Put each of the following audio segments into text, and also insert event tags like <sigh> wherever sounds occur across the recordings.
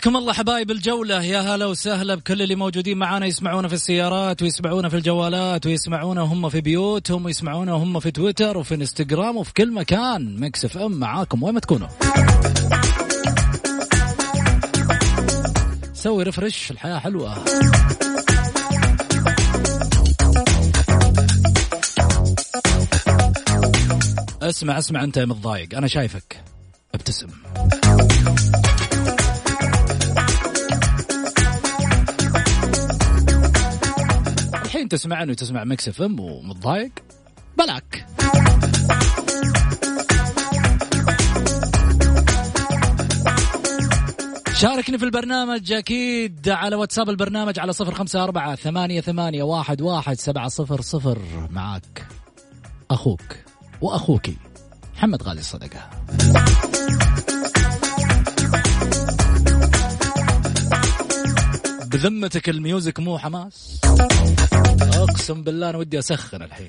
حياكم الله حبايب الجولة. يا هلا وسهلا بكل اللي موجودين معانا يسمعونا في السيارات ويسمعونا في الجوالات ويسمعونا وهم في بيوتهم ويسمعونا وهم في تويتر وفي انستغرام وفي كل مكان. Mix FM معاكم وين ما تكونوا. سوي refresh الحياة حلوة. اسمع اسمع انت متضايق. أنا شايفك. ابتسم. الحين تسمعني وتسمع Mix FM ومتضايق؟ block. شاركني في البرنامج أكيد على واتساب البرنامج على صفر خمسة أربعة ثمانية, ثمانية واحد, واحد سبعة صفر صفر. معك أخوك وأخوكي. محمد غالي الصدقة بذمتك الميوزك مو حماس؟ أقسم بالله أنا ودي أسخن الحين.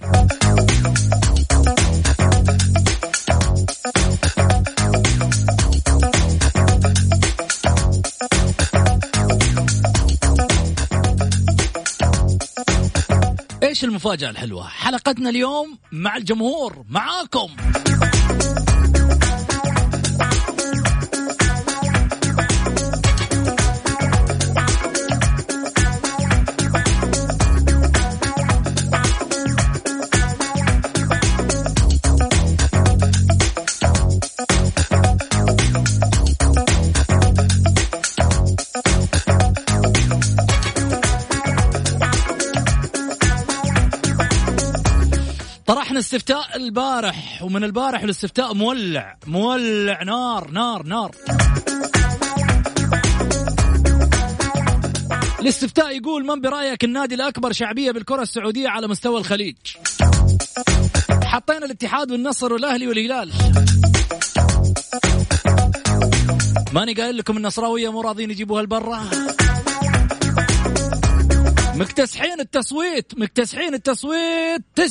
إيش المفاجأة الحلوة؟ حلقتنا اليوم مع الجمهور معاكم. طرحنا استفتاء البارح ومن البارح الاستفتاء مولع مولع نار نار نار. الاستفتاء يقول من برأيك النادي الأكبر شعبية بالكرة السعودية على مستوى الخليج؟ حطينا الاتحاد والنصر والأهلي والهلال. ماني قايل لكم النصراوية مو راضيين يجيبوها لبرا؟ مكتسحين التصويت مكتسحين التصويت 79%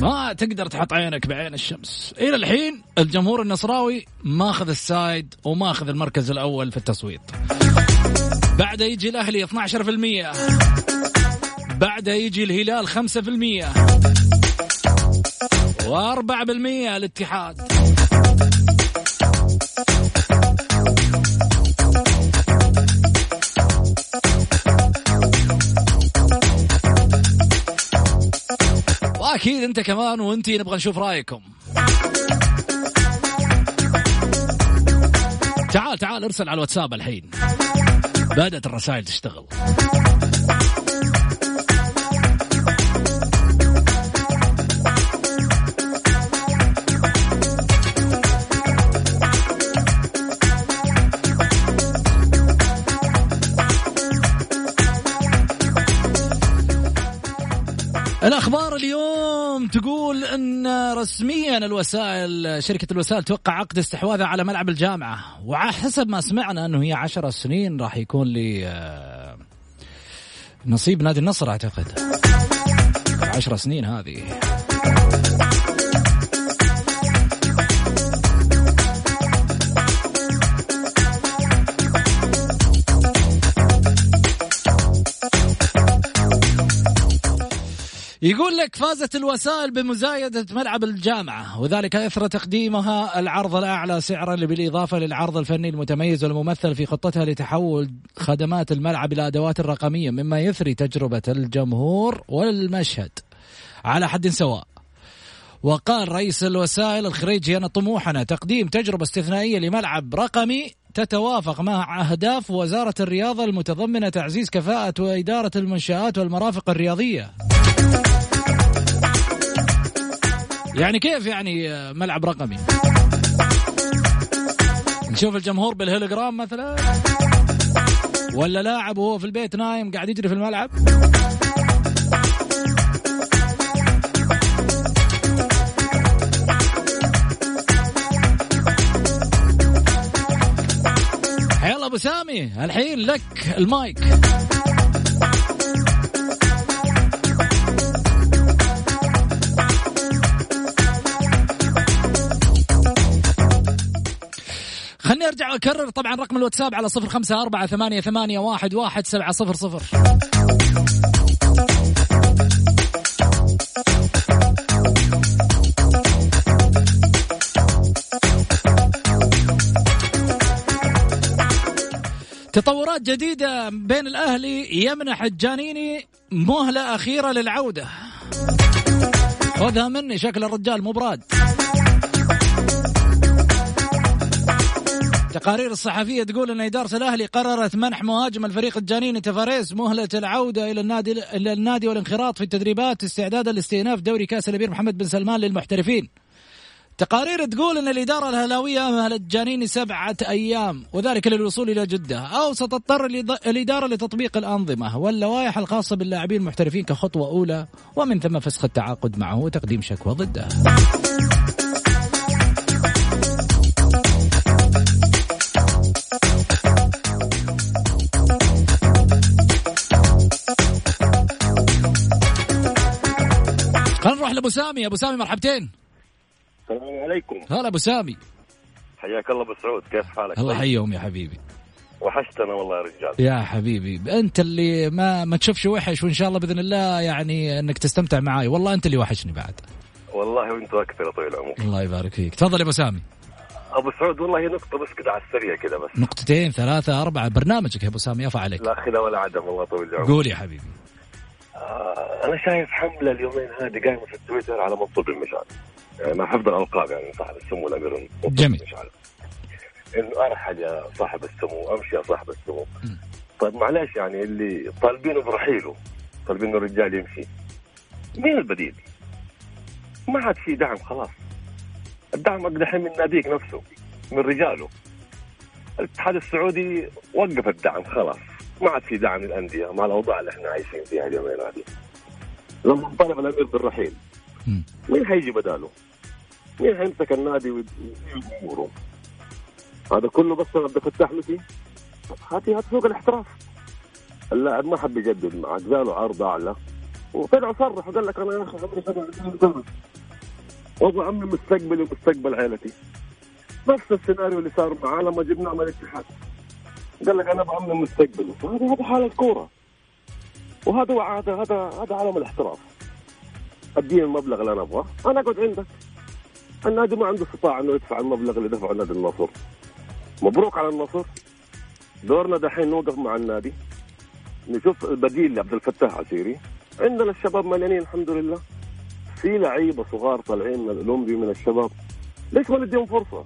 ما تقدر تحط عينك بعين الشمس. إلى الحين الجمهور النصراوي ماخذ السايد وماخذ المركز الأول في التصويت. بعده يجي الأهلي 12% بعدها يجي الهلال 5% و4% الاتحاد. وأكيد أنت كمان وانتي نبغى نشوف رأيكم. تعال تعال ارسل على الواتساب الحين. بدأت الرسائل تشتغل. تقول إن رسميا الوسائل شركة الوسائل توقع عقد استحواذها على ملعب الجامعة. وحسب ما سمعنا إنه هي عشر سنين راح يكون لي آه، نصيب نادي النصر أعتقد. عشر سنين هذه. يقول لك فازت الوسائل بمزايدة ملعب الجامعة وذلك إثر تقديمها العرض الأعلى سعرا بالإضافة للعرض الفني المتميز والممثل في خطتها لتحول خدمات الملعب إلى أدوات رقمية مما يثري تجربة الجمهور والمشهد. على حد سواء. وقال رئيس الوسائل الخريجي أن طموحنا تقديم تجربة استثنائية لملعب رقمي تتوافق مع أهداف وزارة الرياضة المتضمنة تعزيز كفاءة وإدارة المنشآت والمرافق الرياضية. يعني كيف يعني ملعب رقمي؟ نشوف الجمهور بالهيلوجرام مثلا. ولا لاعب وهو في البيت نايم قاعد يجري في الملعب؟ يلا أبو سامي الحين لك المايك. أرجع أكرر طبعا رقم الواتساب على صفر خمسة أربعة ثمانية, ثمانية واحد, واحد سبعة صفر صفر. تطورات جديدة بين الأهلي يمنح الجانيني مهلة أخيرة للعودة. خذها مني شكل الرجال مو براد. تقارير الصحفية تقول أن إدارة الأهلي قررت منح مهاجم الفريق الجانيني تفاريس مهلة العودة إلى النادي إلى النادي والانخراط في التدريبات استعدادا لاستئناف دوري كأس الأمير محمد بن سلمان للمحترفين. تقارير تقول إن الإدارة الهلاويه مهلت جانيني سبعة أيام وذلك للوصول إلى جدة أو ستضطر الإدارة لتطبيق الأنظمة واللوائح الخاصة باللاعبين المحترفين كخطوة أولى ومن ثم فسخ التعاقد معه وتقديم شكوى ضده. نروح لابو سامي. أبو سامي مرحبتين. السلام عليكم. هلا أبو سامي. حياك الله أبو سعود. كيف حالك؟ الله طيب؟ يحييهم يا حبيبي. وحشتنا والله يا رجال. يا حبيبي أنت اللي ما ما تشوفش وحش وإن شاء الله بإذن الله يعني إنك تستمتع معاي. والله أنت اللي وحشني بعد. والله وأنتم أكثر يا طويل العمر. الله يبارك فيك. تفضل يا أبو سامي. أبو سعود والله هي نقطة بس كده على السريع كده بس. نقطتين ثلاثة أربعة. برنامجك يا أبو سامي يفا عليك. لا خلا ولا عدم والله طويل العمر. قول يا حبيبي. أنا شايف حملة اليومين هذه قايمة في التويتر على منصور بن مشعل يعني مع حفظ الألقاب يعني صاحب السمو الأمير جميل. مشعل إنه أرحل يا صاحب السمو أمشي يا صاحب السمو. م. طيب معلش يعني اللي طالبينه برحيله طالبينه الرجال يمشي. مين البديل؟ ما عاد في دعم خلاص. الدعم دحين من ناديك نفسه من رجاله. الاتحاد السعودي وقف الدعم خلاص. ما عاد في دعم للانديه مع الاوضاع اللي إحنا عايشين فيها اليومين هذه لما طلب الأمير بالرحيل. مين حيجي بداله؟ مين حيمسك النادي اموره؟ هذا كله بس عبد الفتاح مسي هاتي هات سوق الاحتراف. اللاعب ما حب يجدد معك جاله عرض أعلى. وطلع صرح وقال لك أنا يا أخي عمري 27 سنة. وابو عمي مستقبلي ومستقبل عائلتي نفس السيناريو اللي صار معاه لما جبناه من الاتحاد. قال لك أنا ابو عمي مستقبلي هذا حال الكوره وهذا هذا هذا هذا عالم الاحتراف. أديني المبلغ اللي أنا أبغاه. أنا أقعد عندك. النادي ما عنده استطاعة إنه يدفع المبلغ اللي دفعه نادي النصر. مبروك على النصر. دورنا دحين نوقف مع النادي. نشوف البديل لعبد الفتاح عسيري. عندنا الشباب مليانين الحمد لله. في لعيبة صغار طالعين من الاولمبي من الشباب. ليش ما نديهم فرصة؟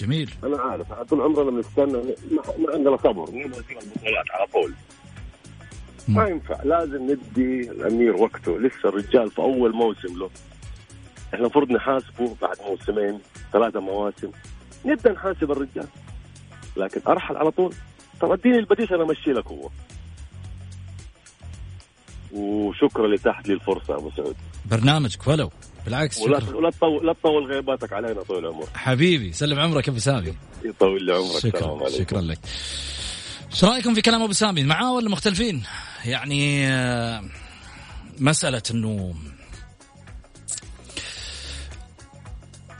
جميل. أنا عارف. طول عمرنا بنستنى ما عندنا صبر. نبغى البطولات على طول. ما. ينفع. لازم ندي الأمير وقته. لسه الرجال في أول موسم له. إحنا المفروض نحاسبه بعد موسمين ثلاثة مواسم. نبدأ نحاسب الرجال. لكن أرحل على طول. طب أديني البديل أنا أمشي لك هو. وشكرا لتحت لي الفرصة أبو سعود. برنامجك ولو بالعكس ولا شكرا. ولا تطول لا تطول غيباتك علينا طول العمر. حبيبي سلم عمرك أبو سامي. يطول لي عمرك شكرا عليكم. شكرا لك. إيش رأيكم في كلام أبو سامي؟ معاه ولا مختلفين؟ يعني آه، مسألة إنه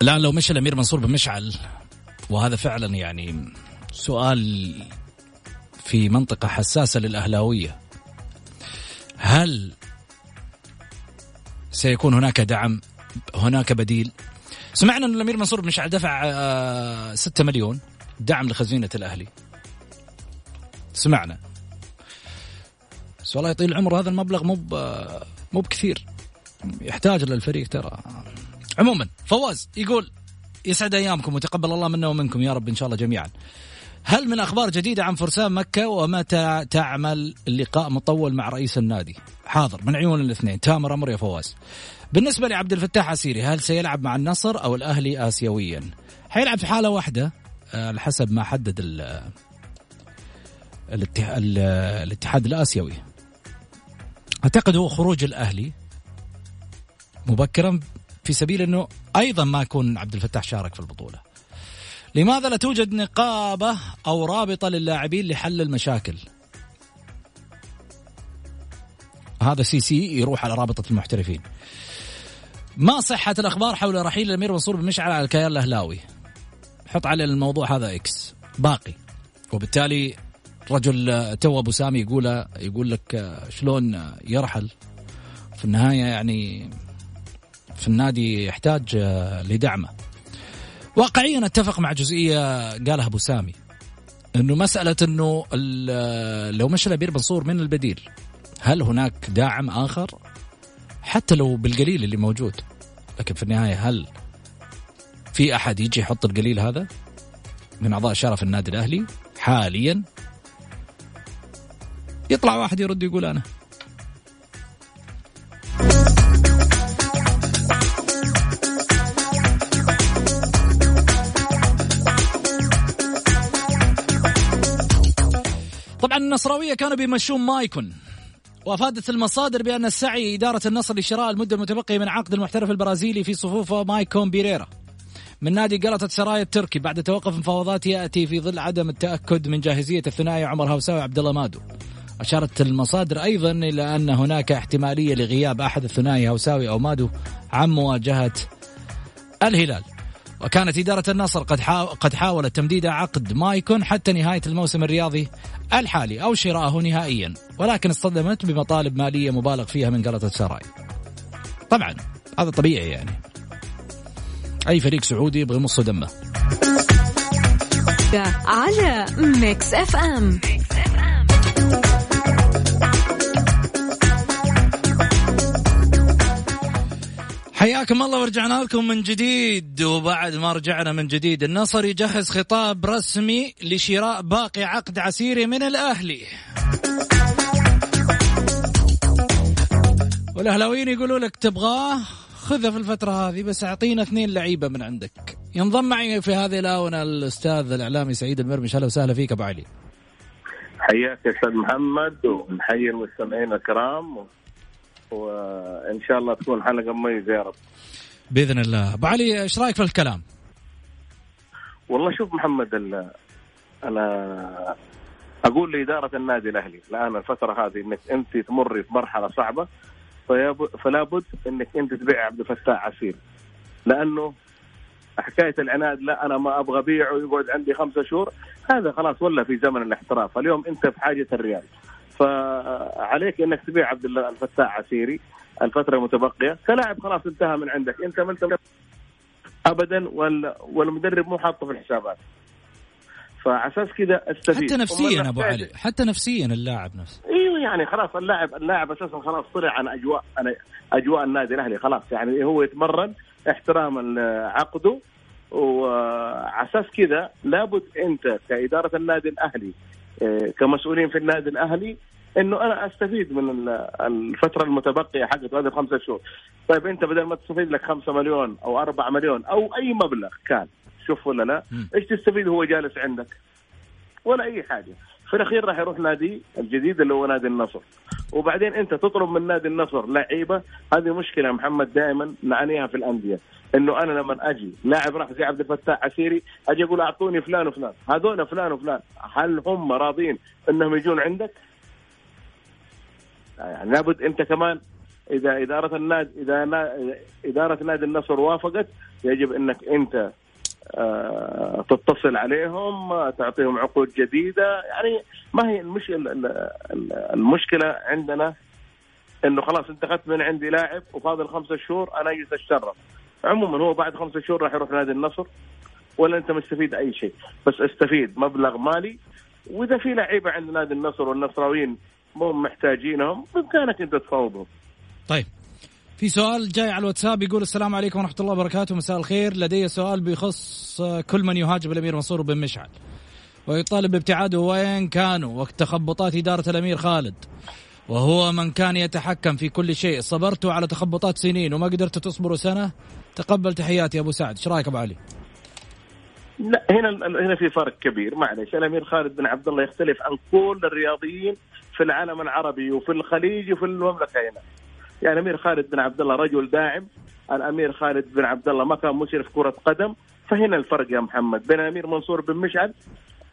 الآن لو مشى الأمير منصور بمشعل وهذا فعلا يعني سؤال في منطقة حساسة للأهلاوية. هل سيكون هناك دعم؟ هناك بديل. سمعنا أن الأمير منصور بن مشعل دفع آه، 6 مليون دعم لخزينة الأهلي. سمعنا. بس والله يطيل العمر هذا المبلغ مو مو بكثير. يحتاج للفريق ترى. عموما فواز يقول يسعد أيامكم وتقبل الله منا ومنكم يا رب إن شاء الله جميعا. هل من أخبار جديدة عن فرسان مكة ومتى تعمل اللقاء مطول مع رئيس النادي؟ حاضر من عيون الاثنين تامر أمر يا فواز. بالنسبة لعبد الفتاح عسيري هل سيلعب مع النصر أو الأهلي اسيويا؟ حيلعب في حالة واحدة آه، على حسب ما حدد ال الاتح- ال- الاتحاد الآسيوي. أعتقد هو خروج الأهلي مبكرا في سبيل إنه أيضا ما يكون عبد الفتاح شارك في البطولة. لماذا لا توجد نقابة أو رابطة للاعبين لحل المشاكل؟ هذا سي سي يروح على رابطة المحترفين. ما صحة الأخبار حول رحيل الأمير منصور بن مشعل على الكيان الأهلاوي؟ حط على الموضوع هذا X باقي. وبالتالي رجل تو أبو سامي يقول يقول لك آه، شلون يرحل؟ في النهاية يعني في النادي يحتاج آه، لدعمه. واقعيا أتفق مع جزئية قالها أبو سامي إنه مسألة إنه لو مشى الأمير منصور من البديل هل هناك داعم آخر؟ حتى لو بالقليل اللي موجود لكن في النهاية هل في أحد يجي يحط القليل هذا؟ من أعضاء شرف النادي الأهلي حاليا يطلع واحد يرد يقول أنا. طبعا النصراوية كانوا بيمشون مايكون وأفادت المصادر بأن السعي إدارة النصر لشراء المدة المتبقية من عقد المحترف البرازيلي في صفوف مايكون بيريرا من نادي قلطة سراي التركي بعد توقف مفاوضات يأتي في ظل عدم التأكد من جاهزية الثنائي عمر هوساوي وعبد الله مادو. أشارت المصادر أيضا إلى أن هناك احتمالية لغياب أحد الثنائي هوساوي أو مادو عن مواجهة الهلال. وكانت إدارة النصر قد. قد حاولت تمديد عقد مايكون حتى نهاية الموسم الرياضي الحالي أو شراءه نهائيا ولكن اصطدمت بمطالب مالية مبالغ فيها من قلطة سراي. طبعا هذا طبيعي يعني. أي فريق سعودي يبغى يمص دمه. على Mix FM. حياكم الله ورجعنا لكم من جديد وبعد ما رجعنا من جديد النصر يجهز خطاب رسمي لشراء باقي عقد عسيري من الأهلي. والأهلاويين يقولوا لك تبغاه؟ خذه في الفترة هذه بس أعطينا اثنين لعيبة من عندك. ينضم معي في هذه الآونة الأستاذ الإعلامي سعيد المرمش أهلا وسهلا فيك أبو علي. حياك يا أستاذ محمد ونحيي المستمعين الكرام. وإن شاء الله تكون حلقة مميزة يا رب. بإذن الله. أبو علي إيش رأيك في الكلام؟ والله شوف محمد ال- أنا أقول لإدارة النادي الأهلي الآن الفترة هذه إنك أنت تمري في مرحلة صعبة فلا بد إنك أنت تبيع عبد الفتاح عسير لأنه حكاية العناد لا أنا ما أبغى أبيعه ويقعد عندي خمسة شهور هذا خلاص ولا في زمن الاحتراف. اليوم أنت في حاجة الريال. فعليك إنك تبيع عبد الله الفتاح عسيري الفترة المتبقية. كلاعب خلاص انتهى من عندك. أنت ما أنت ابدا وال- والمدرب مو حاطه في الحسابات. فعساس كذا أستفيد. حتى نفسيا نحتاج- علي حتى نفسيا اللاعب نفسه. إيوه يعني خلاص اللاعب اللاعب أساسا خلاص طلع عن اجواء عن أجواء النادي الأهلي خلاص. يعني هو يتمرن احتراما لعقده. وعساس كذا لابد أنت كإدارة النادي الأهلي كمسؤولين في النادي الأهلي إنه أنا أستفيد من ال- الفترة المتبقية حقت هذه الخمسة شهور. طيب أنت بدل ما تستفيد لك خمسة مليون أو أربعة مليون أو أي مبلغ كان شوف ولا لا. إيش تستفيد هو جالس عندك؟ ولا أي حاجة. في الأخير راح يروح نادي الجديد اللي هو نادي النصر. وبعدين أنت تطلب من نادي النصر لعيبة هذه مشكلة محمد دائما نعانيها في الأندية. إنه أنا لما أجي لاعب راح زي عبد الفتاح عسيري أجي أقول أعطوني فلان وفلان. هذول فلان وفلان. هل هم راضين إنهم يجون عندك؟ يعني لابد أنت كمان إذا إدارة النادي إذا إدارة نادي النصر وافقت يجب إنك أنت آه، تتصل عليهم تعطيهم عقود جديدة. يعني ما هي المش... المشكلة عندنا إنه خلاص انت اخذت من عندي لاعب وفاضل خمسة شهور أنا أجي أتشرف. عموما هو بعد خمسة شهور راح يروح نادي النصر ولا أنت مستفيد أي شيء؟ بس أستفيد مبلغ مالي وإذا في لعيبة عند نادي النصر والنصراويين مو محتاجينهم بإمكانك أنت تفاوضهم. طيب. في سؤال جاي على الواتساب يقول السلام عليكم ورحمة الله وبركاته مساء الخير. لدي سؤال بيخص كل من يهاجم الأمير منصور بن مشعل ويطالب بابتعاده وين كانوا وقت تخبطات إدارة الأمير خالد وهو من كان يتحكم في كل شيء. صبرتوا على تخبطات سنين وما قدرتوا تصبروا سنة تقبل تحياتي أبو سعد. إيش رأيك أبو علي؟ لا هنا هنا في فرق كبير. معلش الأمير خالد بن عبد الله يختلف عن كل الرياضيين في العالم العربي وفي الخليج وفي المملكة هنا. يعني الأمير خالد بن عبد الله رجل داعم الأمير خالد بن عبد الله ما كان مشرف كرة قدم فهنا الفرق يا محمد بين الأمير منصور بن مشعل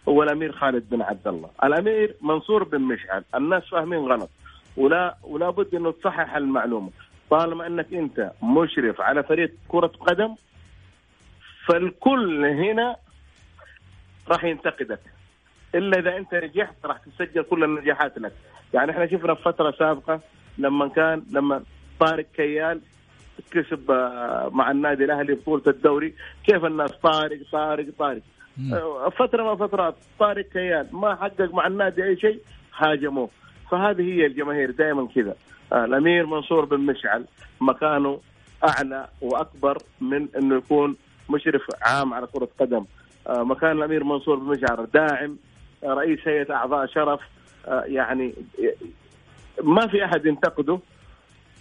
والأمير خالد بن عبد الله. الأمير منصور بن مشعل الناس فاهمين غلط ولا ولا بد انه تصحح المعلومة. طالما انك انت مشرف على فريق كرة قدم فالكل هنا راح ينتقدك. إلا إذا أنت نجحت راح تسجل كل النجاحات لك. يعني إحنا شفنا في فترة سابقة لما كان لما طارق كيال كسب آه، مع النادي الأهلي بطولة الدوري كيف الناس طارق طارق طارق؟ آه، فترة من فترات طارق كيال ما حقق مع النادي أي شيء هاجموه. فهذه هي الجماهير دائما كذا. الأمير منصور بن مشعل مكانه أعلى وأكبر من إنه يكون مشرف عام على كرة قدم. مكان الأمير منصور بن مشعل داعم رئيس هيئة أعضاء شرف يعني ما في أحد ينتقده.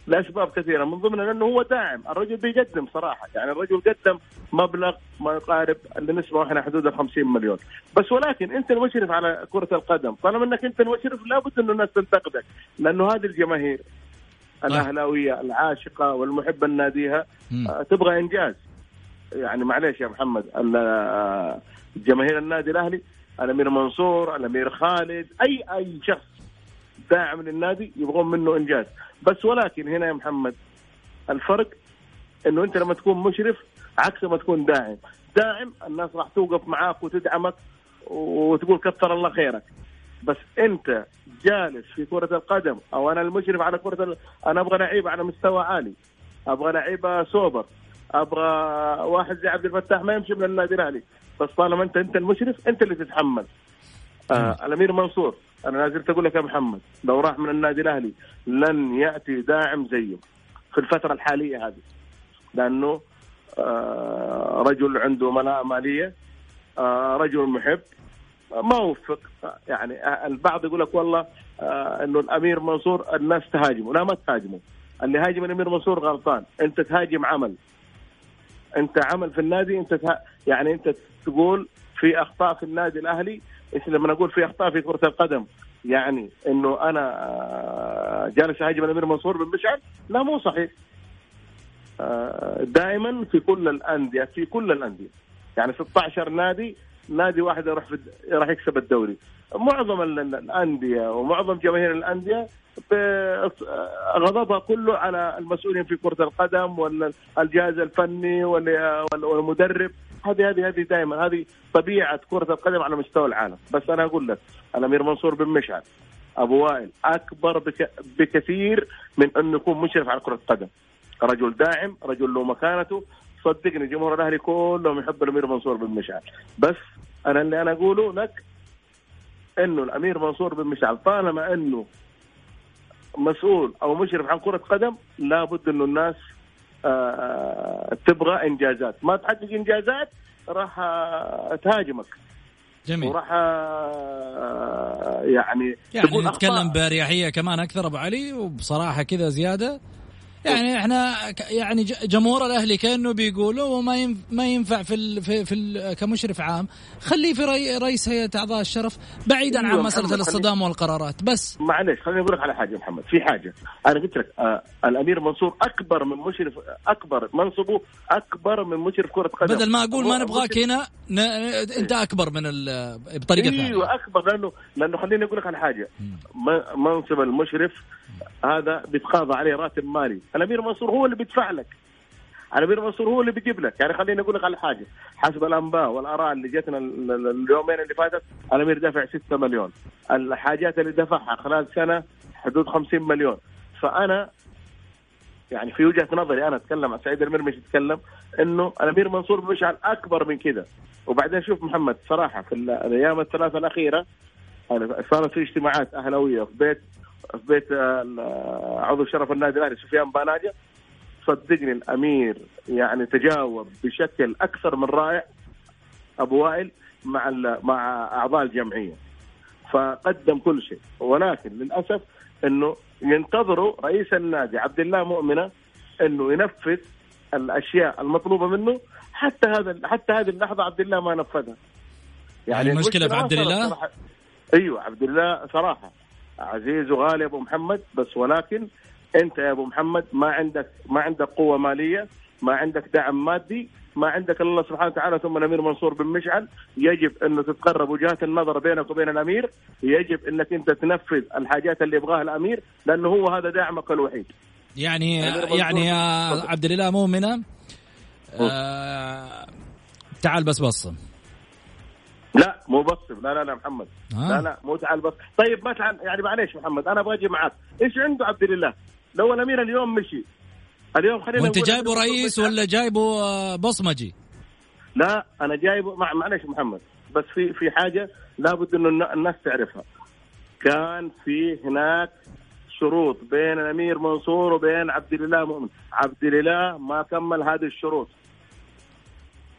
لاسباب كثيرة من ضمنها انه هو داعم، الرجل بيقدم صراحة، يعني الرجل قدم مبلغ ما يقارب النسبة إحنا حدود ال 50 مليون، بس ولكن أنت المشرف على كرة القدم، طالما إنك أنت المشرف لابد إنه الناس تنتقدك، لأنه هذه الجماهير طيب. الأهلاوية العاشقة والمحبة لناديها آه، تبغى إنجاز. يعني معلش يا محمد آه، جماهير النادي الأهلي الأمير منصور، الأمير خالد، اي أي شخص داعم للنادي يبغون منه إنجاز. بس ولكن هنا يا محمد الفرق إنه أنت لما تكون مشرف عكس ما تكون داعم. داعم الناس راح توقف معاك وتدعمك وتقول كثر الله خيرك. بس أنت جالس في كرة القدم أو أنا المشرف على كرة ال... أنا أبغى لعيبة على مستوى عالي أبغى لعيبة سوبر أبغى واحد زي عبد الفتاح ما يمشي من النادي الأهلي. بس طالما أنت أنت المشرف أنت اللي تتحمل. آه الأمير منصور. أنا لازلت أقول لك يا محمد لو راح من النادي الأهلي لن يأتي داعم زيه في الفترة الحالية هذه. لأنه آه رجل عنده ملاءة مالية آه رجل محب ما وفق. يعني البعض يقول لك والله آه إنه الأمير منصور الناس تهاجمه لا ما تهاجمه اللي هاجم الأمير منصور غلطان. أنت تهاجم عمل. أنت عمل في النادي أنت تها... يعني أنت تقول في أخطاء في النادي الأهلي إيش لما نقول في أخطاء في كرة القدم؟ يعني إنه أنا آه، جالس أهاجم الأمير منصور بن مشعل؟ لا مو صحيح. آه، دائما في كل الأندية في كل الأندية. يعني 16 نادي نادي واحد راح راح يكسب الدوري. معظم الأندية ومعظم جماهير الأندية غضبها كله على المسؤولين في كرة القدم والجهاز الفني والمدرب. هذه هذه هذه دائما هذه طبيعة كرة القدم على مستوى العالم. بس أنا أقول لك الامير منصور بن مشعل أبو وائل أكبر بك بكثير من انه يكون مشرف على كرة القدم. رجل داعم رجل له مكانته. صدقني جمهور الأهلي كلهم يحب الأمير منصور بن مشعل. بس أنا اللي أنا أقوله لك إنه الأمير منصور بن مشعل طالما إنه مسؤول أو مشرف عن كرة قدم لابد إنه الناس تبغى إنجازات. ما تحقق إنجازات راح آه، تهاجمك. جميل. وراح يعني يعني نتكلم بأريحية كمان أكثر أبو علي وبصراحة كذا زيادة يعني إحنا يعني جمهور الأهلي كأنه بيقولوا وما ما ينفع في ال في, في ال كمشرف عام. خليه في ري رئيس هيئة أعضاء الشرف بعيدا عن أيوة، مسألة الاصطدام والقرارات. بس معلش خليني أقول لك على حاجة محمد. في حاجة. أنا قلت لك آه الأمير منصور أكبر من مشرف أكبر منصبه أكبر من مشرف كرة قدم. بدل ما أقول ما نبغاك هنا ن... أنت أكبر من ال... بطريقة ثانية. أيوه أكبر لأنه لأنه خليني أقول لك على حاجة. منصب المشرف هذا بيتقاضى عليه راتب مالي. الأمير منصور هو اللي بيدفع لك. الأمير منصور هو اللي بيجيب لك. يعني خليني أقول لك على حاجة. حسب الأنباء والآراء اللي جتنا اليومين اللي فاتت الأمير دفع 6 مليون. الحاجات اللي دفعها خلال سنة حدود 50 مليون. فأنا يعني في وجهة نظري أنا أتكلم عن سعيد المرمش يتكلم إنه الأمير منصور مشعل أكبر من كذا وبعدين شوف محمد صراحة في الأيام الثلاثة الأخيرة صارت في اجتماعات اهلاويه في بيت بيت آه، عضو شرف النادي الأهلي سفيان باناجه صدقني الأمير يعني تجاوب بشكل أكثر من رائع أبو وائل مع مع أعضاء الجمعية. فقدم كل شيء. ولكن للأسف إنه ينتظروا رئيس النادي عبد الله مؤمنة إنه ينفذ الأشياء المطلوبة منه حتى هذا حتى هذه اللحظة عبد الله ما نفذها. يعني, يعني المشكلة في عبد الله؟ أيوه عبد الله صراحة. عزيز وغالي أبو محمد بس ولكن أنت يا أبو محمد ما عندك ما عندك قوة مالية ما عندك دعم مادي ما عندك الله سبحانه وتعالى ثم الأمير منصور بن مشعل. يجب انه تتقرب وجهات النظر بينك وبين الأمير. يجب أنك أنت تنفذ الحاجات اللي يبغاها الأمير لأنه هو هذا دعمك الوحيد. يعني يعني يا عبد الاله مؤمنه آه تعال بس بصم لا مو بصم لا لا لا محمد. آه. لا لا مو تعال بص طيب ما تعال. يعني معليش محمد أنا أبغى أجي معك إيش عنده عبد الله لو الأمير اليوم مشي. اليوم خلينا وأنت جايبه رئيس ولا جايبه آه، بصمجي؟ لا أنا جايبه. مع معلش محمد بس في في حاجة لابد إنه الناس تعرفها. كان في هناك شروط بين الأمير منصور وبين عبد الاله مؤمن. عبد الاله ما كمل هذه الشروط.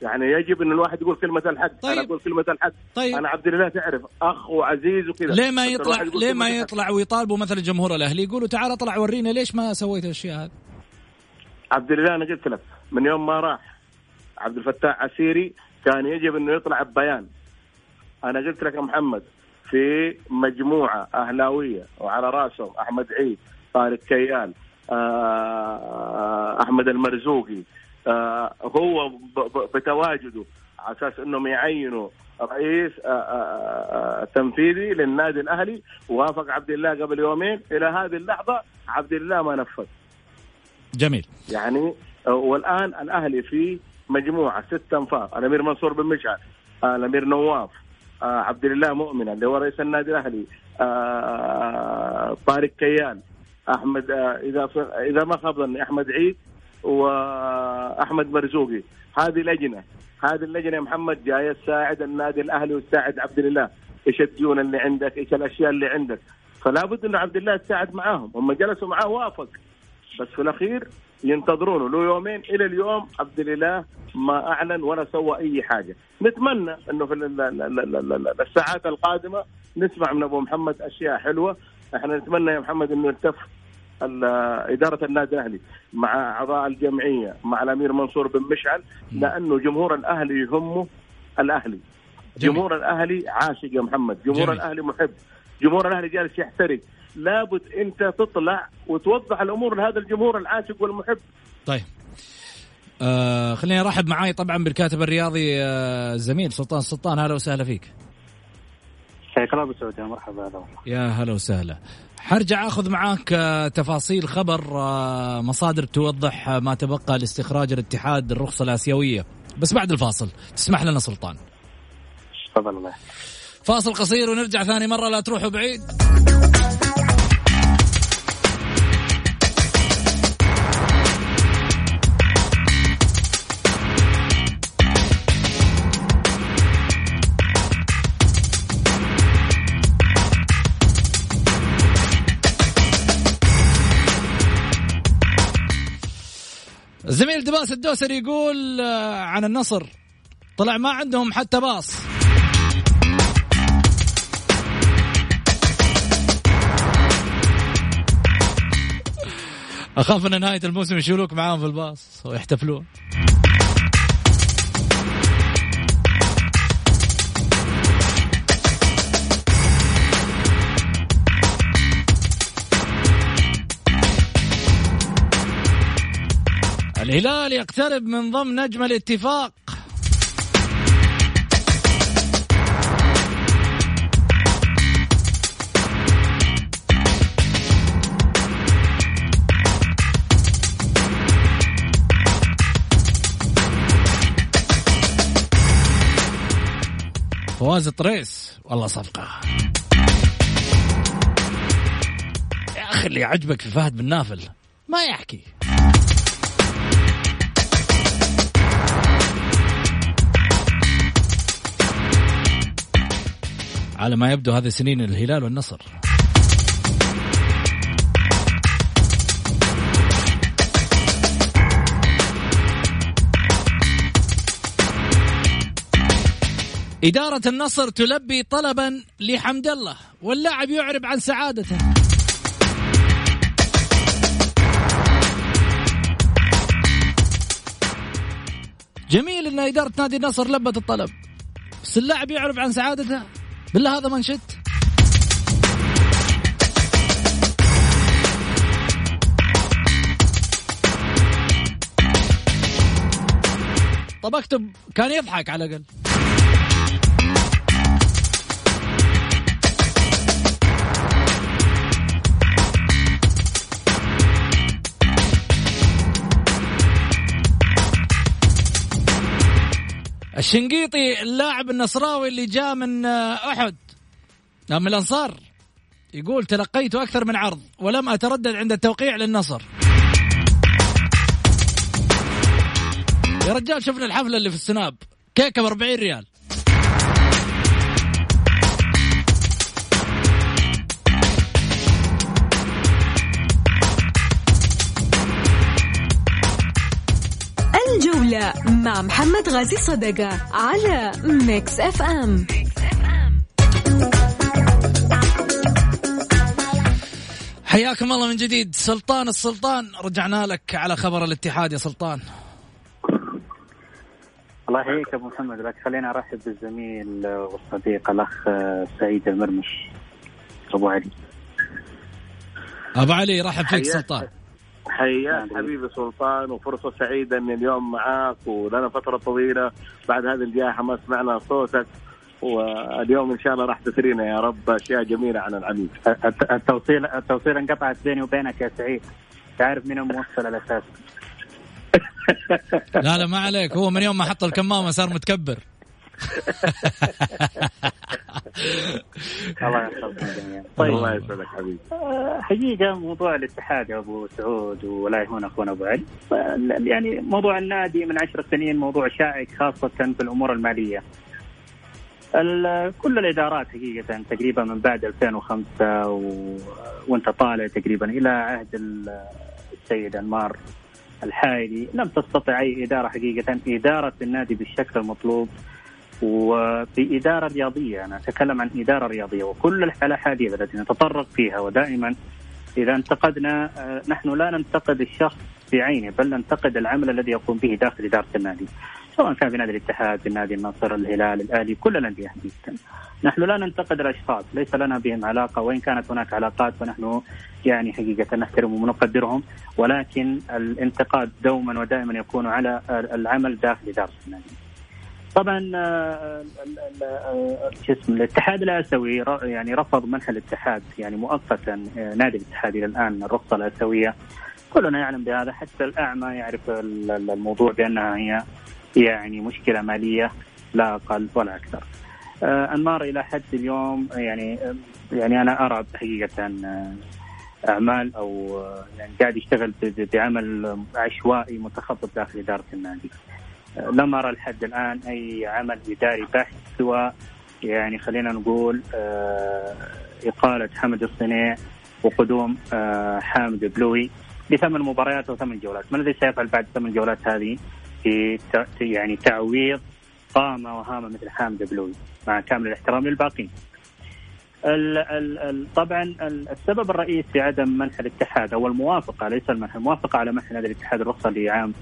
يعني يجب إن الواحد يقول كلمة الحق. طيب. أنا أقول كلمة الحق. طيب. أنا عبد الله تعرف أخ وعزيز وكذا. ليه ما يطلع ليه ما يطلع ويطالبوا مثلا جمهور الأهلي؟ يقولوا تعال اطلع ورينا ليش ما سويت الأشياء هذه. عبد الله أنا قلت لك من يوم ما راح عبد الفتاح عسيري كان يجب إنه يطلع ببيان. أنا قلت لك يا محمد في مجموعة أهلاوية وعلى راسهم أحمد عيد طارق كيال آه، أحمد المرزوقي هو بتواجده على أساس إنهم يعينوا رئيس آه، تنفيذي للنادي الأهلي. وافق عبد الله قبل يومين. إلى هذه اللحظة عبد الله ما نفذ. جميل. يعني والآن الأهلي في مجموعة ست أنفار. الأمير منصور بن مشعل الأمير نواف عبد الله مؤمن اللي هو رئيس النادي الأهلي طارق كيان أحمد إذا إذا ما خاب ظني أحمد عيد وأحمد مرزوقي. هذه لجنة. هذه اللجنة يا محمد جاية تساعد النادي الأهلي وتساعد عبد الله. إيش الديون اللي عندك؟ إيش الأشياء اللي عندك؟ فلا بد انه عبد الله يساعد معاهم. هم جلسوا معاه وافق بس في الأخير ينتظرونه. له يومين إلى اليوم عبد الاله ما أعلن ولا سوى أي حاجة. نتمنى إنه في الساعات القادمة نسمع من أبو محمد أشياء حلوة. إحنا نتمنى يا محمد إنه يلتف إدارة النادي الأهلي مع أعضاء الجمعية مع الأمير منصور بن مشعل لأنه جمهور الأهلي يهمه الأهلي. جميل. جمهور الأهلي عاشق يا محمد. جمهور جميل. الأهلي محب. جمهور الأهلي جالس يحترق. لابد أنت تطلع وتوضح الأمور لهذا الجمهور العاشق والمحب. طيب. آه خليني أرحب معاي طبعا بالكاتب الرياضي آه زميل سلطان سلطان أهلا وسهلا فيك. حياك الله أبو مرحبا هلا يا هلا وسهلا. حرجع أخذ معاك آه، تفاصيل خبر آه، مصادر توضح ما تبقى لاستخراج الاتحاد الرخصة الآسيوية. بس بعد الفاصل تسمح لنا سلطان. تفضل الله فاصل قصير ونرجع ثاني مرة لا تروحوا بعيد. زميل دباس الدوسري يقول آه، عن النصر. طلع ما عندهم حتى باص. أخاف أن نهاية الموسم يشيلوك معاهم في الباص ويحتفلون. الهلال يقترب من ضم نجم الاتفاق. فواز طريس والله صفقة. يا أخي اللي يعجبك في فهد بن نافل ما يحكي. على ما يبدو هذه سنين الهلال والنصر. إدارة النصر تلبي طلبا لحمد الله واللاعب يعرب عن سعادته. جميل إن إدارة نادي النصر لبت الطلب. بس اللاعب يعرب عن سعادته؟ بالله هذا منشد طب أكتب كان يضحك على الأقل. الشنقيطي اللاعب النصراوي اللي جاء من آه، أحد آه، من الأنصار. يقول تلقيت أكثر من عرض ولم أتردد عند التوقيع للنصر. يا رجال شفنا الحفلة اللي في السناب. كيكة ب 40 ريال. الجولة مع محمد غازي صدقة على Mix FM حياكم الله من جديد. سلطان السلطان رجعنا لك على خبر الاتحاد يا سلطان. الله يحييك أبو محمد. لك خلينا أرحب بالزميل والصديق الأخ سعيد المرمش أبو علي. أبو علي رحب فيك. سلطان. حياك حبيبي سلطان وفرصة سعيدة إني اليوم معاك ولنا فترة طويلة بعد هذه الجائحة ما سمعنا صوتك واليوم إن شاء الله راح تثرينا يا رب أشياء جميلة عن العميد. الت- التوصيل التوصيل انقطعت بيني وبينك يا سعيد. تعرف مين الموصل الاساسي لا لا ما عليك. هو من يوم ما حط الكمامة صار متكبر. <laughs> الله يحفظكم جميعا. الله طيب. يسعدك حبيبي آه، حقيقة موضوع الاتحاد يا أبو سعود ولا يهون أخونا أبو علي. يعني موضوع النادي من عشر سنين موضوع شائك خاصة في الأمور المالية. ال- كل الإدارات حقيقة تقريبا من بعد 2005 و... وأنت طالع تقريبا إلى عهد ال- السيد أنمار الحايلي لم تستطع أي إدارة حقيقة إدارة النادي بالشكل المطلوب. وبإدارة رياضية. أنا أتكلم عن إدارة رياضية وكل الأحاديث التي نتطرق فيها ودائما إذا انتقدنا آه، نحن لا ننتقد الشخص بعينه بل ننتقد العمل الذي يقوم به داخل إدارة النادي سواء كان في نادي الاتحاد في نادي النصر الهلال الأهلي كل الأندية حقيقة نحن لا ننتقد الأشخاص ليس لنا بهم علاقة وإن كانت هناك علاقات فنحن يعني حقيقة نحترمهم ونقدرهم ولكن الانتقاد دوما ودائما يكون على العمل داخل إدارة النادي. طبعا آه، ال- آه، شو اسمه الاتحاد الاسيوي يعني رفض منح الاتحاد يعني مؤقتا آه، نادي الاتحاد إلى الآن الرخصة الاسيويه كلنا يعلم بهذا حتى الأعمى يعرف ال- ال- الموضوع بأنها هي يعني مشكلة مالية لا أقل ولا أكثر. آه، أنمار إلى حد اليوم يعني آه، يعني أنا أرى حقيقة آه، أعمال أو آه، يعني قاعد يشتغل بعمل عشوائي متخبط داخل إدارة النادي. لم أرى لحد الآن أي عمل إداري بحت سوى يعني خلينا نقول آه، إقالة حمد الصنيع وقدوم آه، حامد بلوي لثمان مباريات وثمان جولات، ما الذي سيفعل بعد ثمان جولات هذه في يعني تعويض قامه وهامة مثل حامد بلوي مع كامل الاحترام للباقين. ال ال طبعا السبب الرئيسي عدم منح الاتحاد أو الموافقة ليس المنح الموافقة على منح نادي الاتحاد الرخصه لعام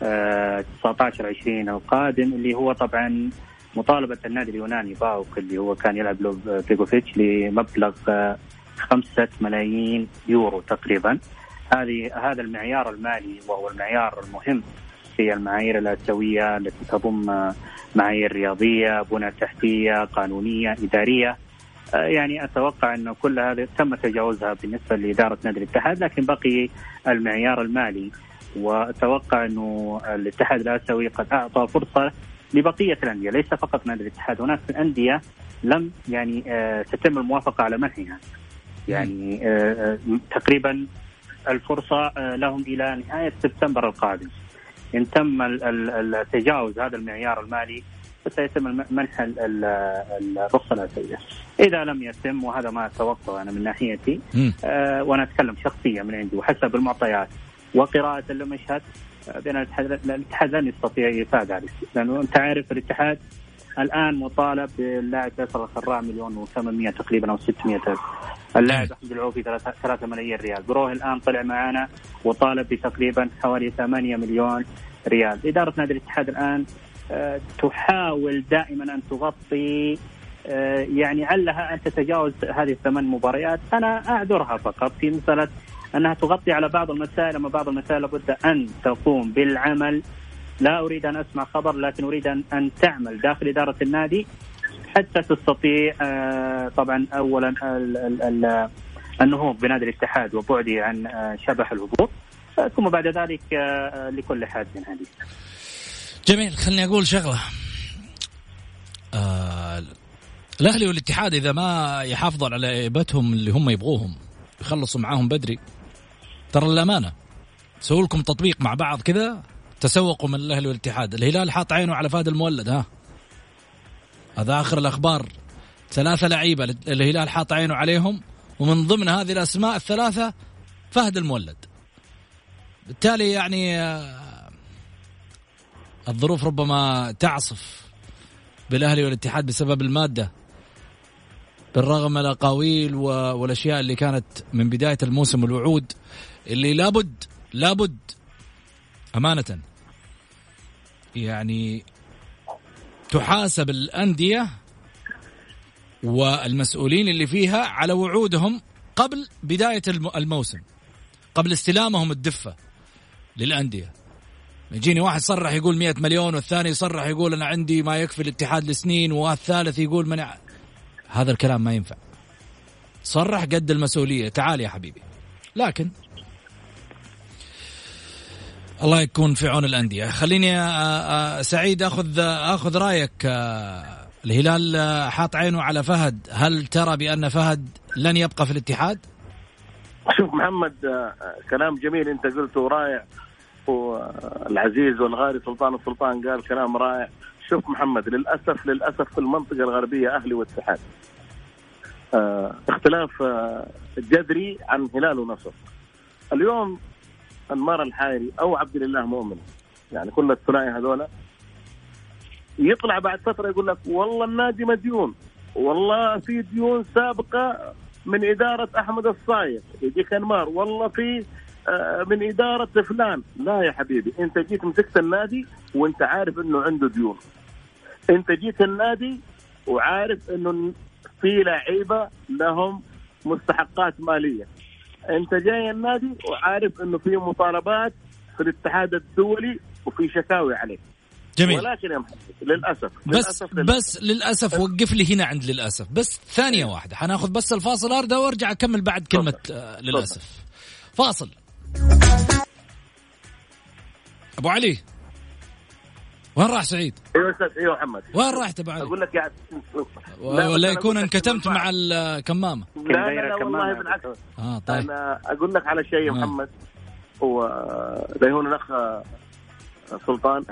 19 20 القادم اللي هو طبعا مطالبة النادي اليوناني باوك اللي هو كان يلعب له بيجوفيتش لمبلغ آه خمسة ملايين يورو تقريبا. هذه هذا المعيار المالي وهو المعيار المهم في المعايير الآسيوية التي تضم معايير رياضية بنى تحتية قانونية إدارية. آه، يعني أتوقع انه كل هذا تم تجاوزها بالنسبة لإدارة نادي الاتحاد لكن بقي المعيار المالي. وأتوقع أنه الاتحاد الاسيوي قد أعطى فرصة لبقية الأندية. ليس فقط نادي الاتحاد هناك انديه لم يعني آه تتم الموافقة على منحها. يعني آه, آه، تقريبا الفرصة لهم إلى نهاية سبتمبر القادم. إن تم التجاوز هذا المعيار المالي فسيتم منح الرخصة الأساسية. إذا لم يتم وهذا ما أتوقع أنا من ناحيتي آه وأنا أتكلم شخصيا من عندي وحسب المعطيات وقراءة المشهد آه بأن الاتحاد لن يستطيع إيفاء ذلك. لأنه أنت عارف الاتحاد الآن مطالب باللاعب فيصل الخراع مليون و800 تقريبا أو 600 الف اللاعب احمد العوفي 3 ملايين ريال. بروه الآن طلع معنا وطالب بتقريبا حوالي 8 مليون ريال. إدارة نادي الاتحاد الآن آه، تحاول دائما أن تغطي آه، يعني علها أن تتجاوز هذه الثمان مباريات. أنا أعذرها فقط في مسألة أنها تغطي على بعض المسائل أما بعض المسائل لابد أن تقوم بالعمل. لا أريد أن أسمع خبر لكن أريد ان أن تعمل داخل إدارة النادي حتى تستطيع آه، طبعا اولا النهوض بنادي الاتحاد وبعده عن شبح الهبوط. ثم بعد ذلك لكل حادث حديث. جميل خليني أقول شغلة. آه الأهلي والاتحاد إذا ما يحافظوا على هيبتهم اللي هم يبغوهم يخلصوا معاهم بدري. ترى الأمانة سووا لكم تطبيق مع بعض كذا تسوقوا من الاهلي والاتحاد. الهلال حاط عينه على فهد المولد ها. هذا آخر الأخبار. ثلاثة لعيبة الهلال حاط عينه عليهم ومن ضمن هذه الأسماء الثلاثة فهد المولد. بالتالي يعني آه، الظروف ربما تعصف بالأهلي والاتحاد بسبب المادة. بالرغم من الأقاويل والأشياء اللي كانت من بداية الموسم والوعود اللي لابد لابد أمانة يعني تحاسب الأندية والمسؤولين اللي فيها على وعودهم قبل بداية الموسم قبل استلامهم الدفة للأندية. يجيني واحد صرح يقول مئة مليون والثاني يصرح يقول أنا عندي ما يكفي الاتحاد لسنين والثالث يقول من هذا الكلام ما ينفع. صرح قد المسؤولية تعال يا حبيبي. لكن الله يكون في عون الأندية. خليني سعيد أخذ أخذ رأيك الهلال حاط عينه على فهد. هل ترى بأن فهد لن يبقى في الاتحاد؟ شوف محمد كلام جميل. أنت قلته رائع. العزيز والغالي سلطان السلطان قال كلام رائع. شوف محمد للأسف للأسف في المنطقة الغربية أهلي واتحاد. اختلاف جذري عن هلال ونصر. اليوم انمار الحايري أو عبد الله مؤمن. يعني كل الثنائي هذولا. يطلع بعد فترة يقول لك والله النادي مديون. والله في ديون سابقة من إدارة أحمد الصايغ. يجيك انمار والله في آه، من إدارة فلان. لا يا حبيبي أنت جيت مسكت النادي وأنت عارف إنه عنده ديون. أنت جيت النادي وعارف إنه في لعيبة لهم مستحقات مالية. انت جاي النادي وعارف انه في مطالبات في الاتحاد الدولي وفي شكاوي عليك جميل. ولكن يا محمد للأسف بس للأسف بس للأسف وقف لي هنا عند للأسف. بس ثانية واحدة. حناخذ بس الفاصل ارده وارجع أكمل بعد كلمة آه للأسف. فاصل. أبو علي. وين راح سعيد؟ أيوه أستاذ أيوه محمد. وين رحت ابو علي؟ أقول لك يعني ولا يكون انكتمت مع الكمامة. لا لا, لا والله بالعكس. آه طيب. أنا أقول لك على شيء يا آه. محمد. هو هون الأخ سلطان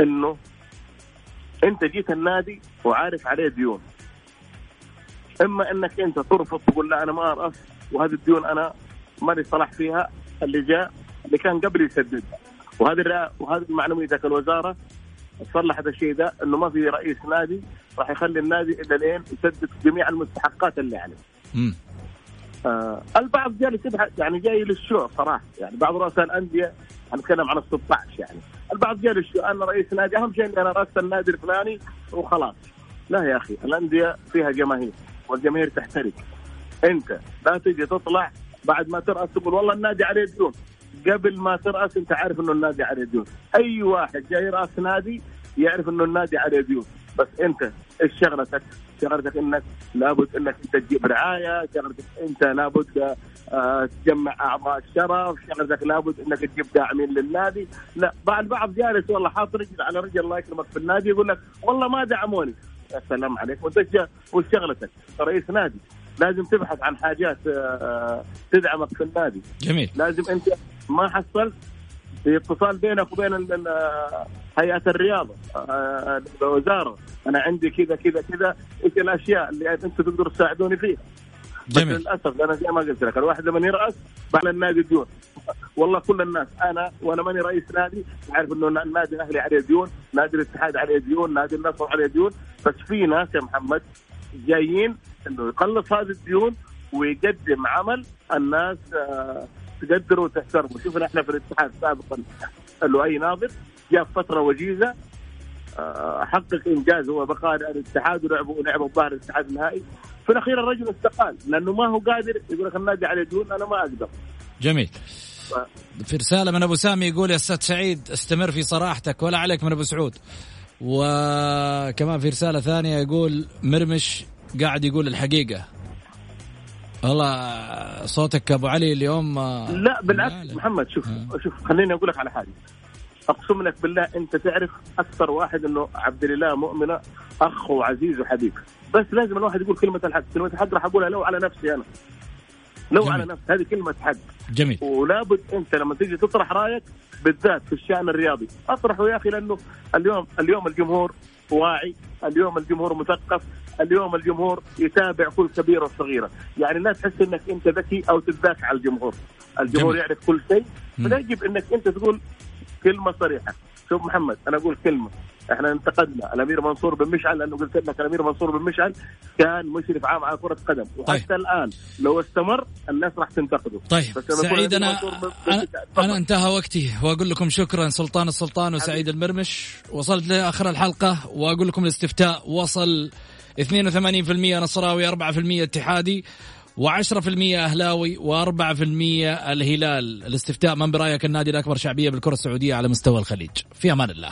إنه أنت جيت النادي وعارف عليه ديون. إما إنك أنت ترفض تقول لا أنا ما ارأس وهذه الديون أنا ماني صلاح فيها اللي جاء اللي كان قبل يسدد. وهذه وهذه المعلوميه ذاك الوزارة تصلح هذا الشيء ده إنه ما في رئيس نادي راح يخلي النادي الا لين يسدد جميع المستحقات اللي عليه. مم. آه البعض جالس يبحث يعني جاي للشو صراحة يعني بعض رؤساء الأندية هنتكلم عن ال 16 يعني البعض جاي للشو أنا رئيس نادي أهم شيء إني أنا راس النادي الفلاني وخلاص لا يا أخي الأندية فيها جماهير والجماهير تحترق أنت لا تجي تطلع بعد ما ترأس تقول والله النادي عليه ديون قبل ما تراس انت عارف إنه النادي عليه ديون أي واحد جاي رآس نادي يعرف إنه النادي عليه ديون بس أنت إيش شغلتك؟ شغلتك إنك لابد إنك أنت تجيب رعاية، شغلتك أنت لابد آه تجمع أعضاء الشرف، شغلتك لابد إنك تجيب داعمين للنادي، لا بعد بعض جالس والله حاط رجل على رجل الله يكرمك في النادي يقول لك والله ما دعموني، يا سلام عليك وانت وش شغلتك؟ رئيس نادي. لازم تبحث عن حاجات آه تدعمك في النادي. جميل. لازم أنت ما حصلت في اتصال بينك وبين هيئة الرياضة آه، الوزارة. أنا عندي كذا كذا كذا. إيش الأشياء اللي أنتم تقدروا تساعدوني فيها؟ جميل. للأسف أنا زي ما قلت لك الواحد لما يرأس بعد النادي ديون والله كل الناس أنا وأنا ماني رئيس نادي عارف إنه النادي الاهلي عليه ديون، نادي الاتحاد عليه ديون، نادي النصر عليه ديون، بس في ناس يا محمد جايين إنه يقلص هذه الديون ويقدم عمل الناس آه، تقدره وتحترمه، شوفنا إحنا في الاتحاد سابقا لؤي ناظر جاء فترة وجيزة آه، حقق إنجاز هو بقاء الاتحاد ولعبوا ولعبوا الظاهر الاتحاد النهائي. في الأخير الرجل استقال لأنه ما هو قادر يقول لك النادي عليه ديون أنا ما أقدر. جميل. في رسالة من أبو سامي يقول يا أستاذ سعيد استمر في صراحتك ولا عليك من أبو سعود. وكمان في رسالة ثانية يقول مرمش قاعد يقول الحقيقة. والله صوتك أبو علي اليوم آه، لا بالعكس. محمد شوف آه. شوف خليني أقول لك على حاجة. أقسم لك بالله أنت تعرف أكثر واحد إنه عبد الاله مؤمنة أخ وعزيز وحبيب. بس لازم الواحد يقول كلمة الحق. كلمة الحق راح أقولها لو على نفسي أنا. لو جميل. على نفسي. هذه كلمة حق. جميل. ولابد أنت لما تيجي تطرح رأيك بالذات في الشأن الرياضي. أطرحه يا أخي لأنه اليوم اليوم الجمهور واعي اليوم الجمهور مثقف. اليوم الجمهور يتابع كل كبيرة وصغيرة. يعني لا تحس إنك أنت ذكي أو تتذاكى على الجمهور. الجمهور جميل. يعرف كل شيء مم. فيجب إنك أنت تقول كلمة صريحة. شوف محمد أنا أقول كلمة. إحنا انتقدنا. الأمير منصور بن مشعل لأنه قلت لك الأمير منصور بن مشعل كان مشرف عام على كرة قدم. وحتى طيب. الآن لو استمر الناس راح تنتقده. طيب. بس سعيد منصور بن- أنا, انتهى وقتي. وأقول لكم شكرا سلطان السلطان وسعيد المرمش. وصلت لآخر الحلقة وأقول لكم الاستفتاء. وصل 82% نصراوي 4% اتحادي و10% أهلاوي و4% الهلال. الاستفتاء من برأيك النادي الأكبر شعبية بالكرة السعودية على مستوى الخليج. في أمان الله.